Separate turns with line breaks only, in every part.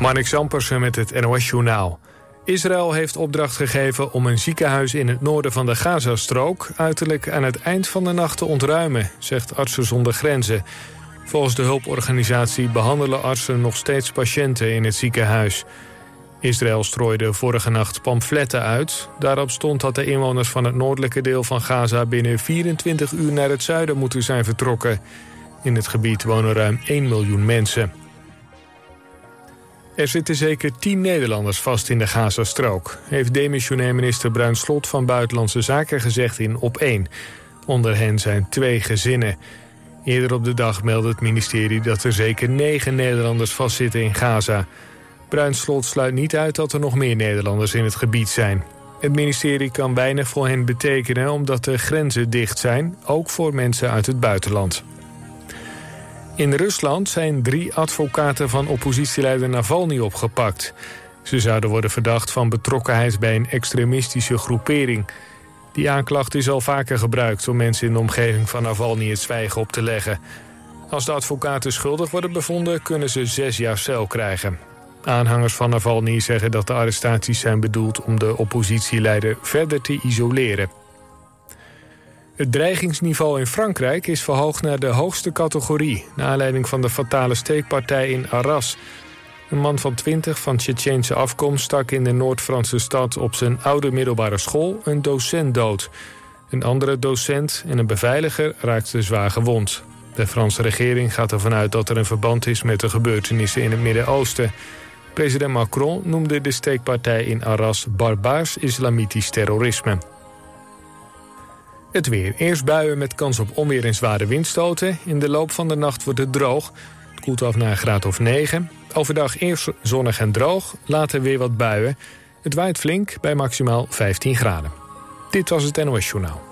Marnik Zampersen met het NOS-journaal. Israël heeft opdracht gegeven om een ziekenhuis in het noorden van de Gazastrook uiterlijk aan het eind van de nacht te ontruimen, zegt Artsen zonder Grenzen. Volgens de hulporganisatie behandelen artsen nog steeds patiënten in het ziekenhuis. Israël strooide vorige nacht pamfletten uit. Daarop stond dat de inwoners van het noordelijke deel van Gaza binnen 24 uur naar het zuiden moeten zijn vertrokken. In het gebied wonen ruim 1 miljoen mensen. Er zitten zeker tien Nederlanders vast in de Gazastrook... heeft demissionair minister Bruin Slot van Buitenlandse Zaken gezegd in Op 1. Onder hen zijn twee gezinnen. Eerder op de dag meldde het ministerie dat er zeker negen Nederlanders vastzitten in Gaza. Bruin Slot sluit niet uit dat er nog meer Nederlanders in het gebied zijn. Het ministerie kan weinig voor hen betekenen omdat de grenzen dicht zijn, ook voor mensen uit het buitenland. In Rusland zijn drie advocaten van oppositieleider Navalny opgepakt. Ze zouden worden verdacht van betrokkenheid bij een extremistische groepering. Die aanklacht is al vaker gebruikt om mensen in de omgeving van Navalny het zwijgen op te leggen. Als de advocaten schuldig worden bevonden, kunnen ze zes jaar cel krijgen. Aanhangers van Navalny zeggen dat de arrestaties zijn bedoeld om de oppositieleider verder te isoleren. Het dreigingsniveau in Frankrijk is verhoogd naar de hoogste categorie... naar aanleiding van de fatale steekpartij in Arras. Een man van 20 van Tsjetsjeense afkomst stak in de Noord-Franse stad... op zijn oude middelbare school een docent dood. Een andere docent en een beveiliger raakten zwaar gewond. De Franse regering gaat ervan uit dat er een verband is met de gebeurtenissen in het Midden-Oosten. President Macron noemde de steekpartij in Arras barbaars islamitisch terrorisme. Het weer. Eerst buien met kans op onweer en zware windstoten. In de loop van de nacht wordt het droog. Het koelt af naar een graad of 9. Overdag eerst zonnig en droog, later weer wat buien. Het waait flink bij maximaal 15 graden. Dit was het NOS Journaal.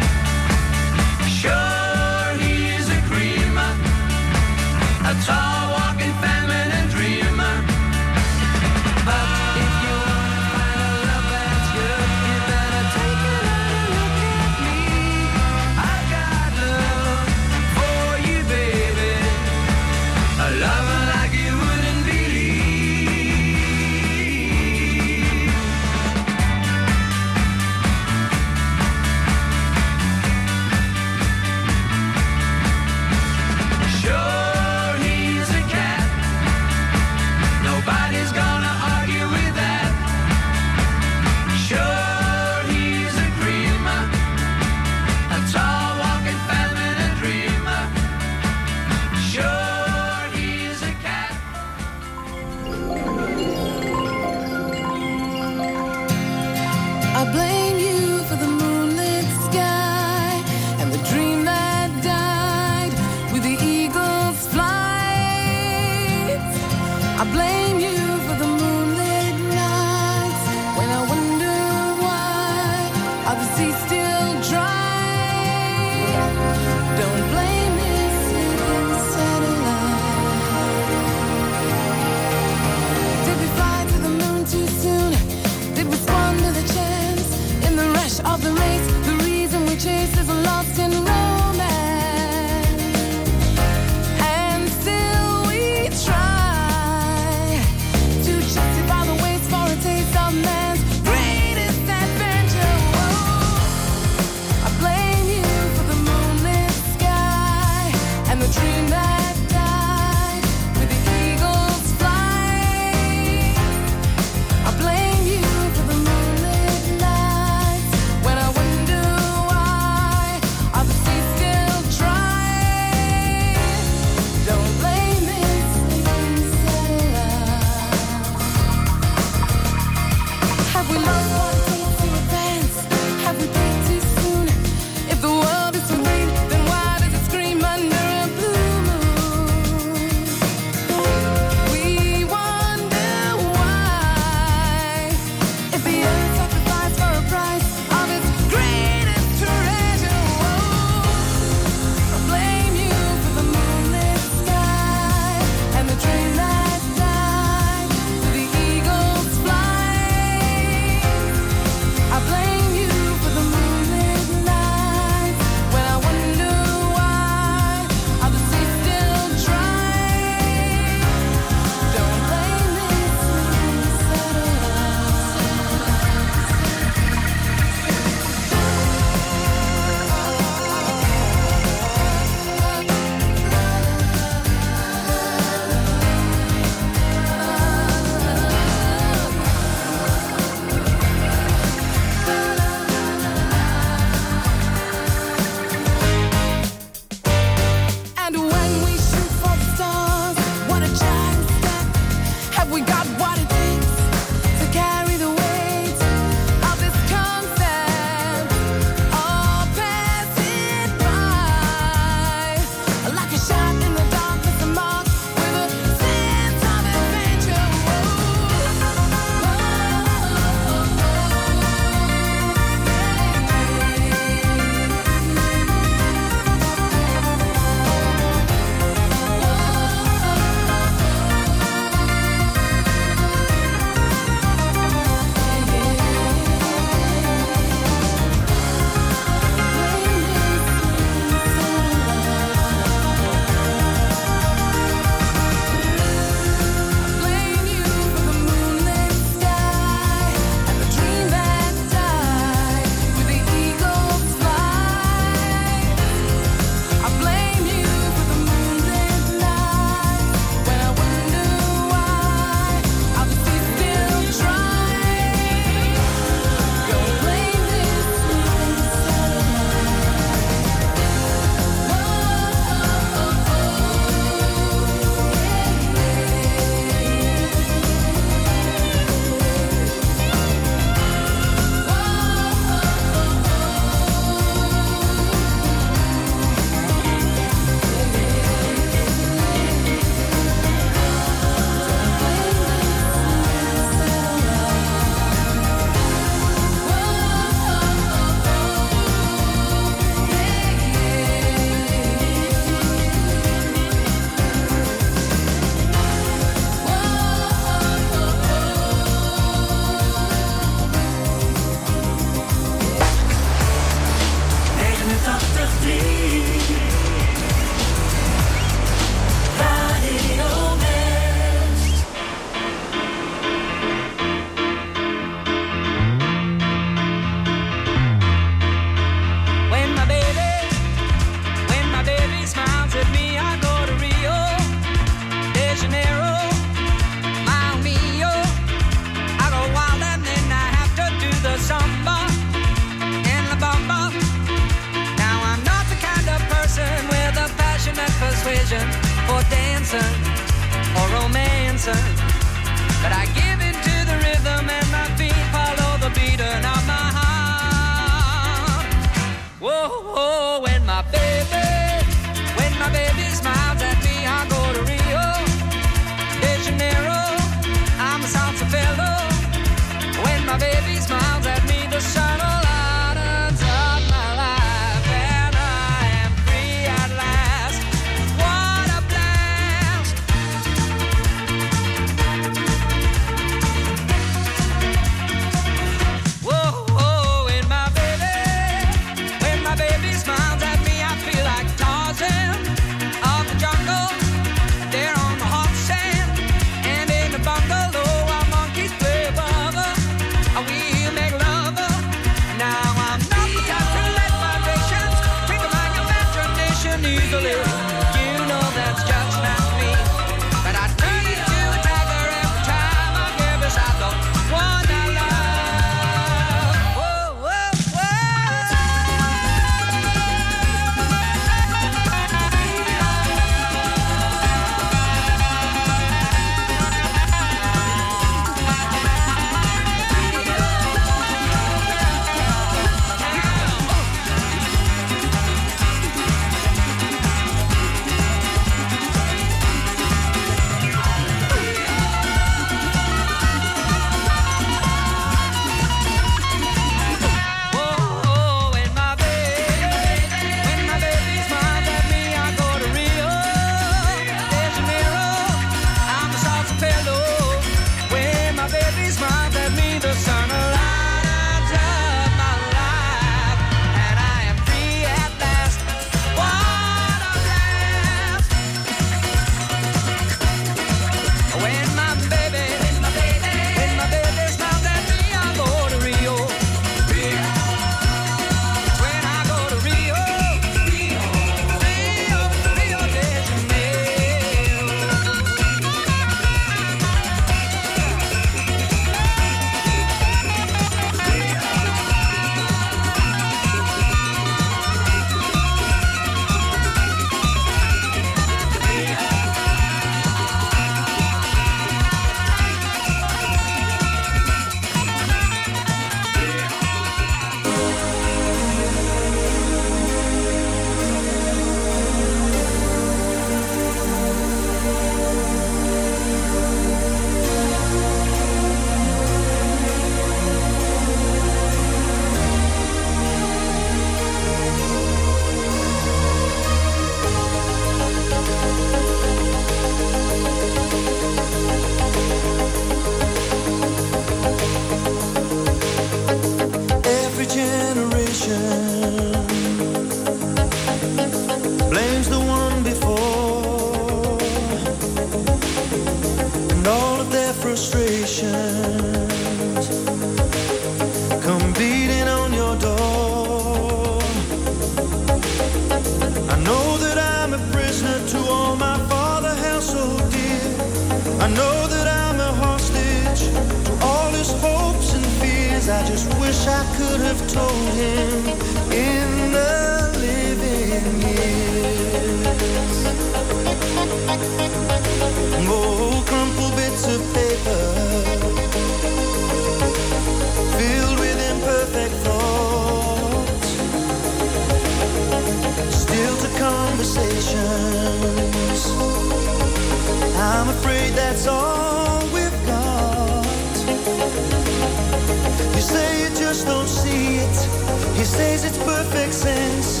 says it's perfect sense.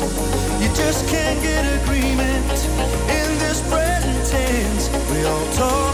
You just can't get agreement in this present tense. We all talk.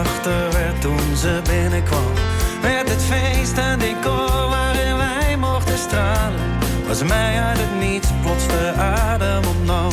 Achter werd toen ze binnenkwam. Werd het feest een decor waarin wij mochten stralen. Was mij uit het niets plots de adem
opnam.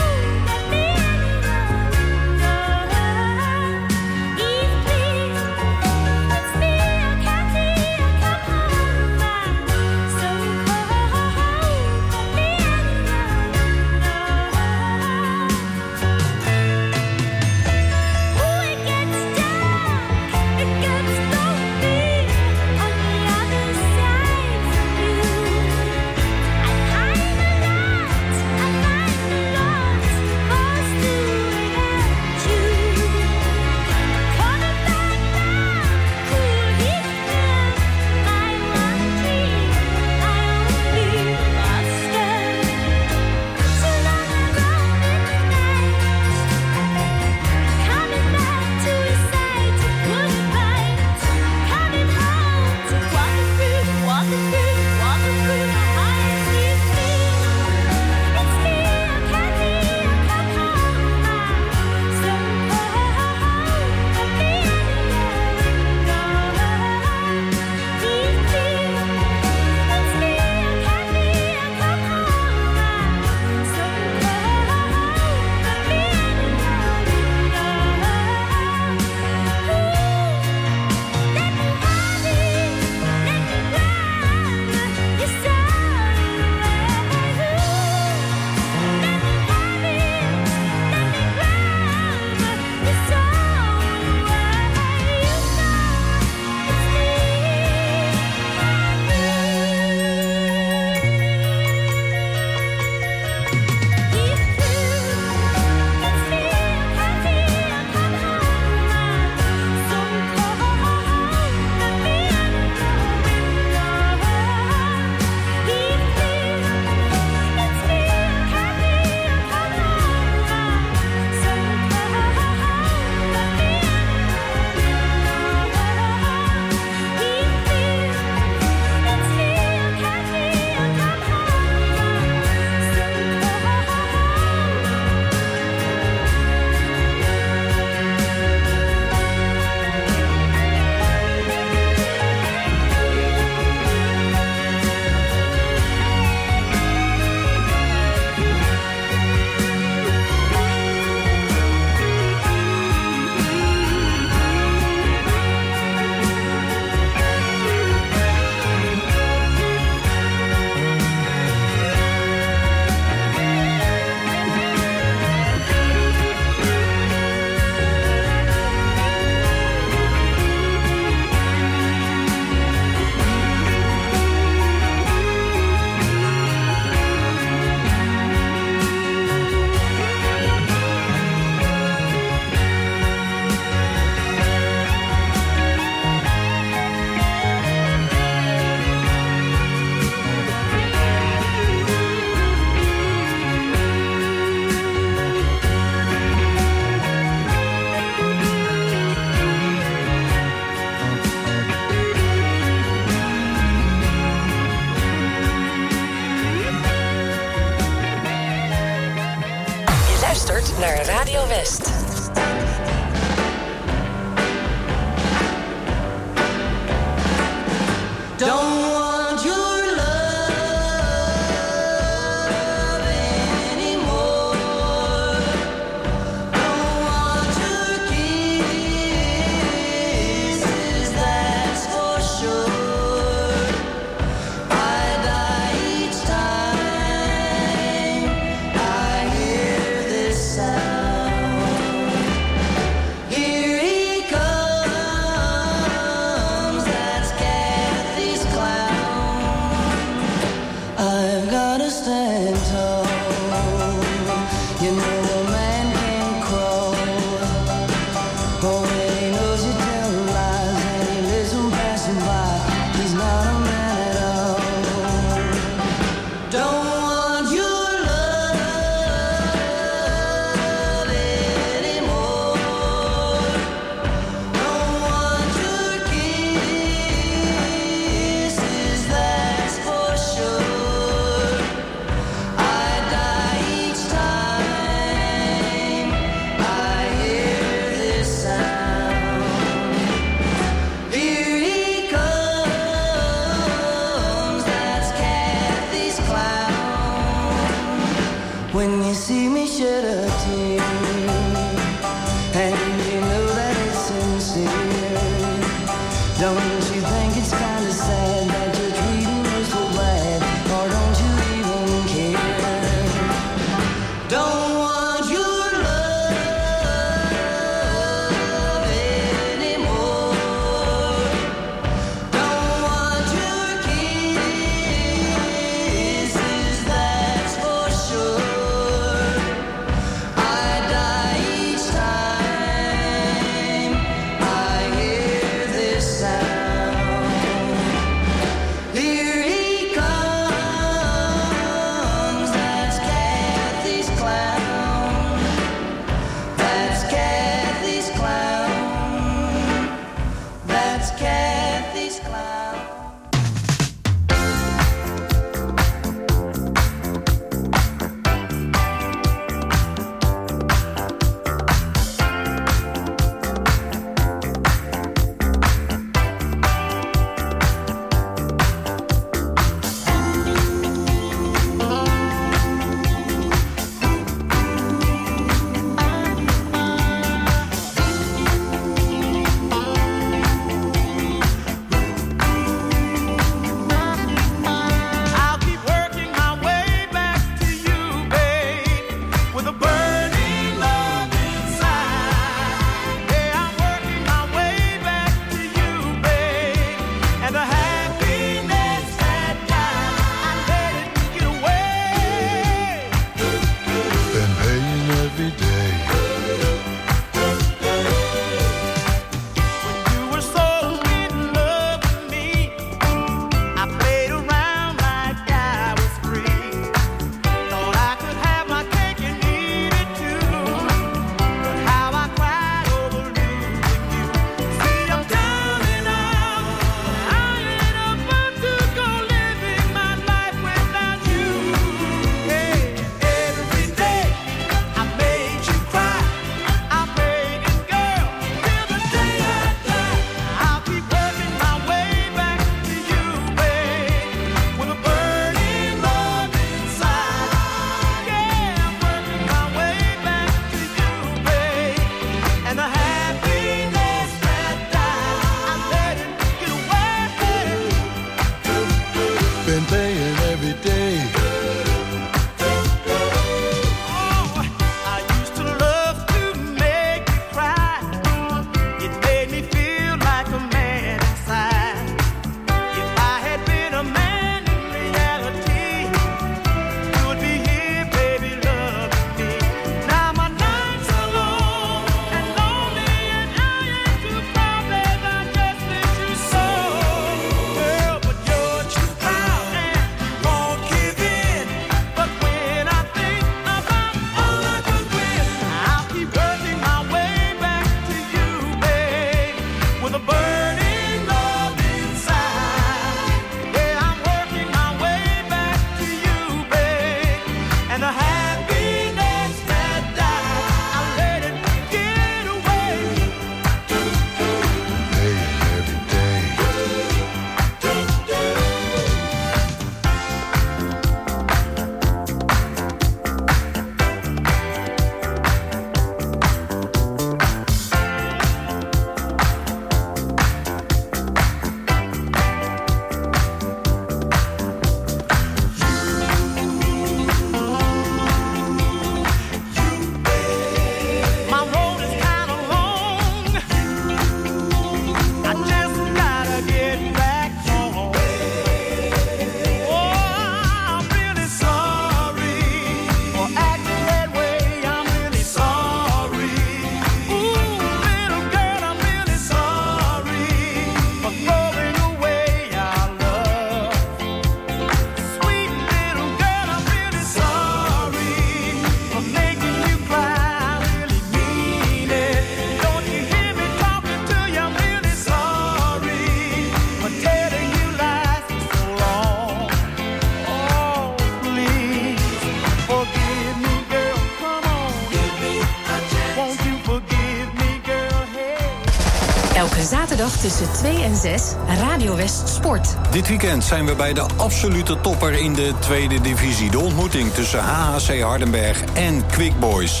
Elke
zaterdag tussen 2 en 6 Radio West Sport.
Dit weekend zijn we bij de absolute topper in de tweede divisie. De ontmoeting tussen HHC Hardenberg en Quick Boys.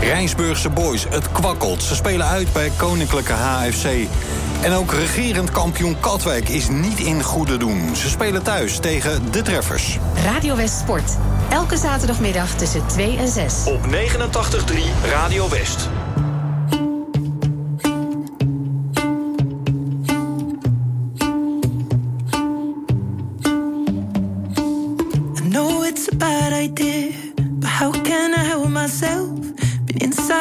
Rijnsburgse Boys, het kwakkelt. Ze spelen uit bij Koninklijke HFC. En ook regerend kampioen Katwijk is niet in goede doen. Ze spelen thuis tegen de treffers.
Radio West Sport. Elke zaterdagmiddag tussen 2 en 6.
Op 89.3 Radio West.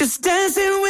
just dancing with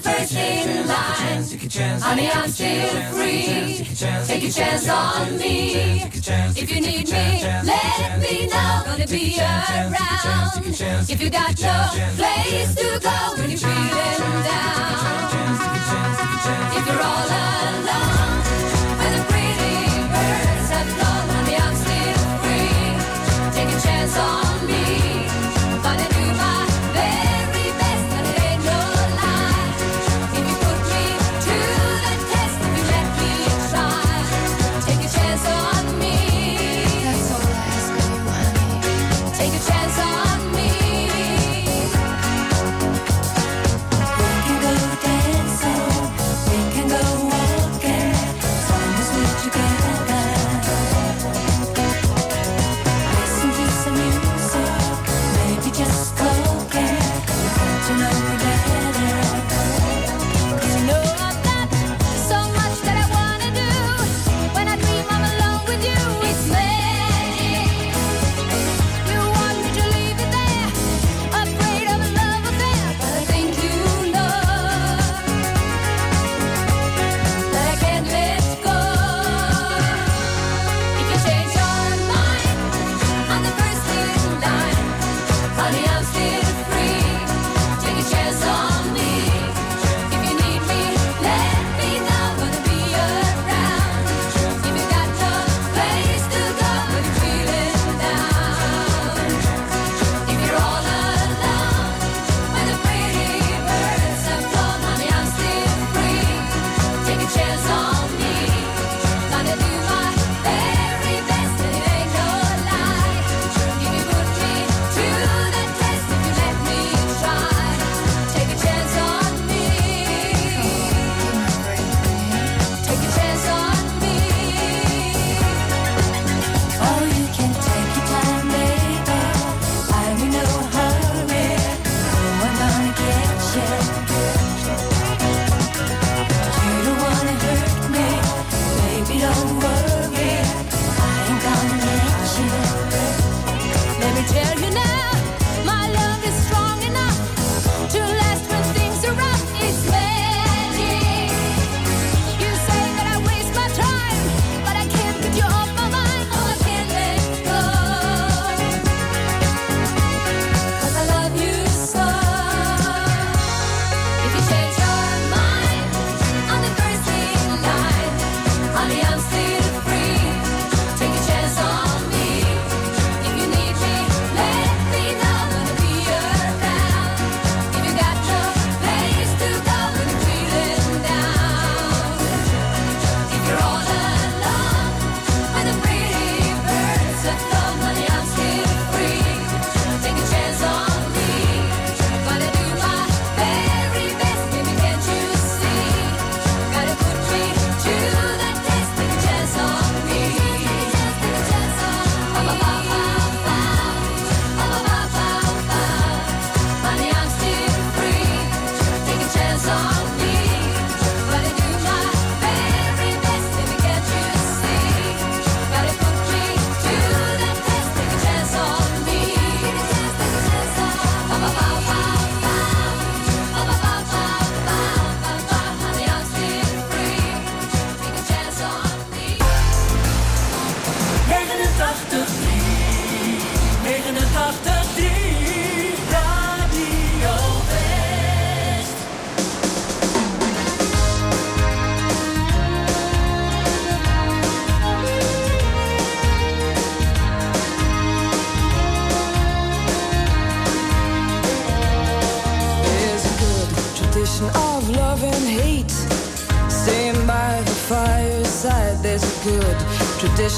the first in line. Honey, I'm still free. Take a chance on me. If you need me, let me know. Gonna be around. If you got no place to go when you're feeling down. If you're all alone, when the pretty birds have flown, honey, I'm still free. Take a chance on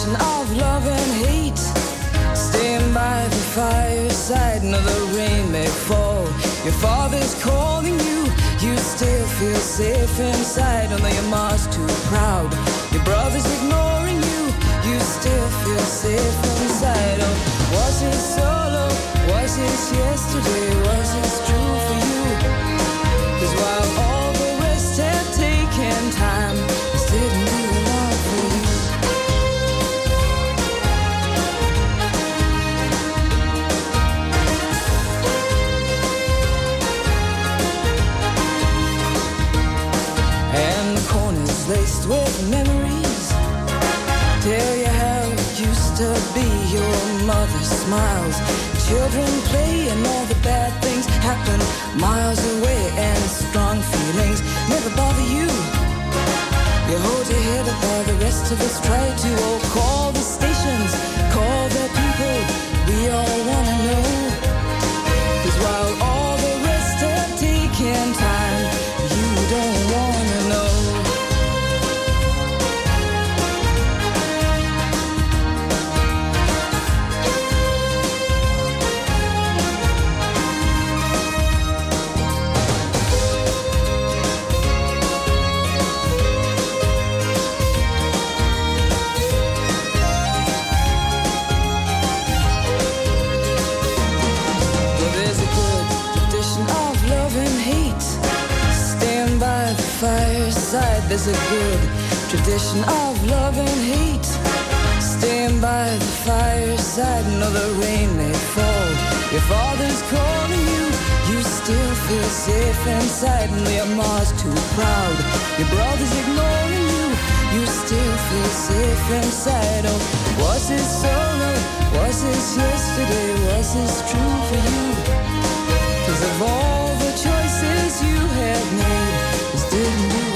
of
love and hate. Stand by the fireside, another rain may fall. Your father's calling you, you still feel safe inside. Although your mom's too proud, your brother's ignoring you, you still feel safe inside. Oh, was it solo? Was it yesterday? Was it? mother smiles. Children play and all the bad things happen miles away and strong feelings never bother you. You hold your head up while the rest of us try to. Oh, call the stations, call the people. We all want a good tradition of love and hate. Staying by the fireside, no, the rain may fall. Your father's calling you, you still feel safe inside. and your mom's too proud. Your brother's ignoring you, you still feel safe inside. Oh, was it solo? Was this yesterday? Was this true for you? Cause of all the choices you have made, this didn't do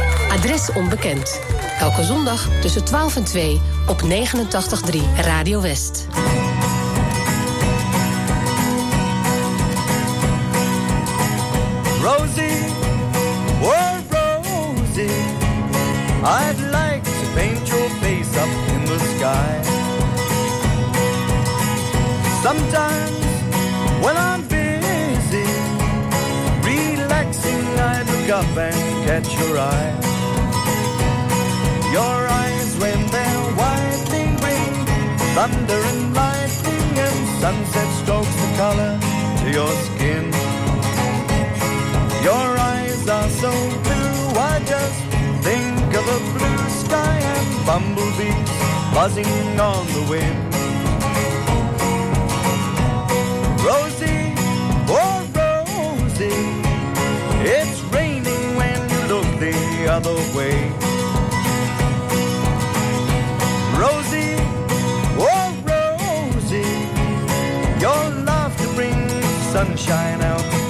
Adres onbekend. Elke zondag tussen 12 en 2 op 89.3 Radio West.
Rosie, oh Rosie, I'd like to paint your face up in the sky. Sometimes when I'm busy, relaxing, I look up and catch your eye. Your eyes when they're widely green, thunder and lightning and sunset strokes the color to your skin. Your eyes are so blue, I just think of a blue sky and bumblebees buzzing on the wind. Rosie, oh Rosie, it's raining when you look the other way. sunshine out.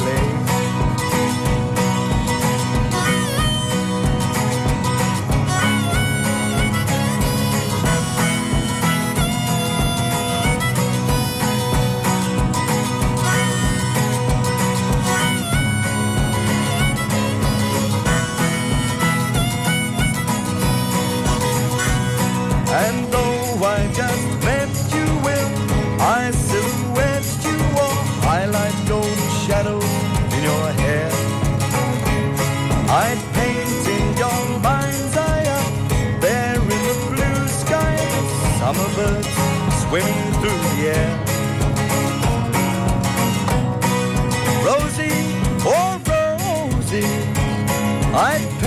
Hummingbirds swimming through the air. Rosie, oh Rosie, I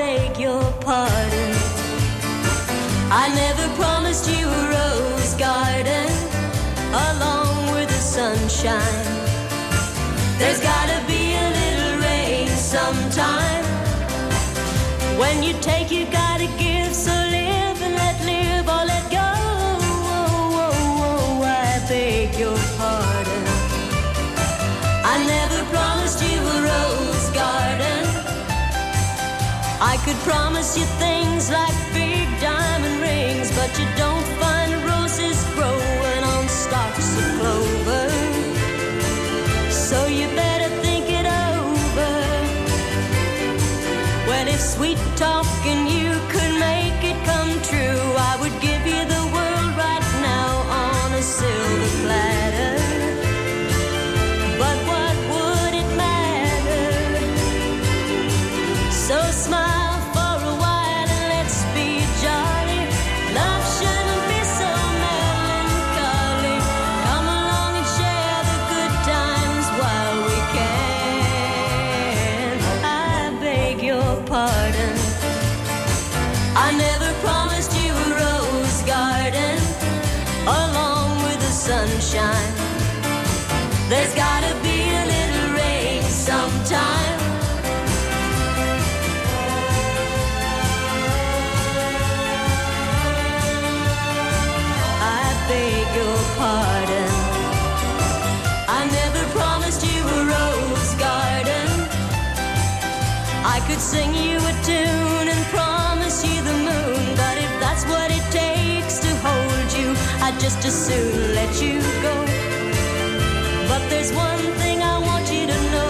beg your pardon. I never promised you a rose garden along with the sunshine. There's gotta be a little rain sometime. When you take, your. promise you things like big diamond rings, but you don't find roses growing on stalks of clover. So you better think it over. Well, if sweet talk There's gotta be a little rain sometime. I beg your pardon. I never promised you a rose garden. I could sing you a tune and promise you the moon, but if that's what it takes to hold you, I'd just as soon let you go. But there's one thing I want you to know.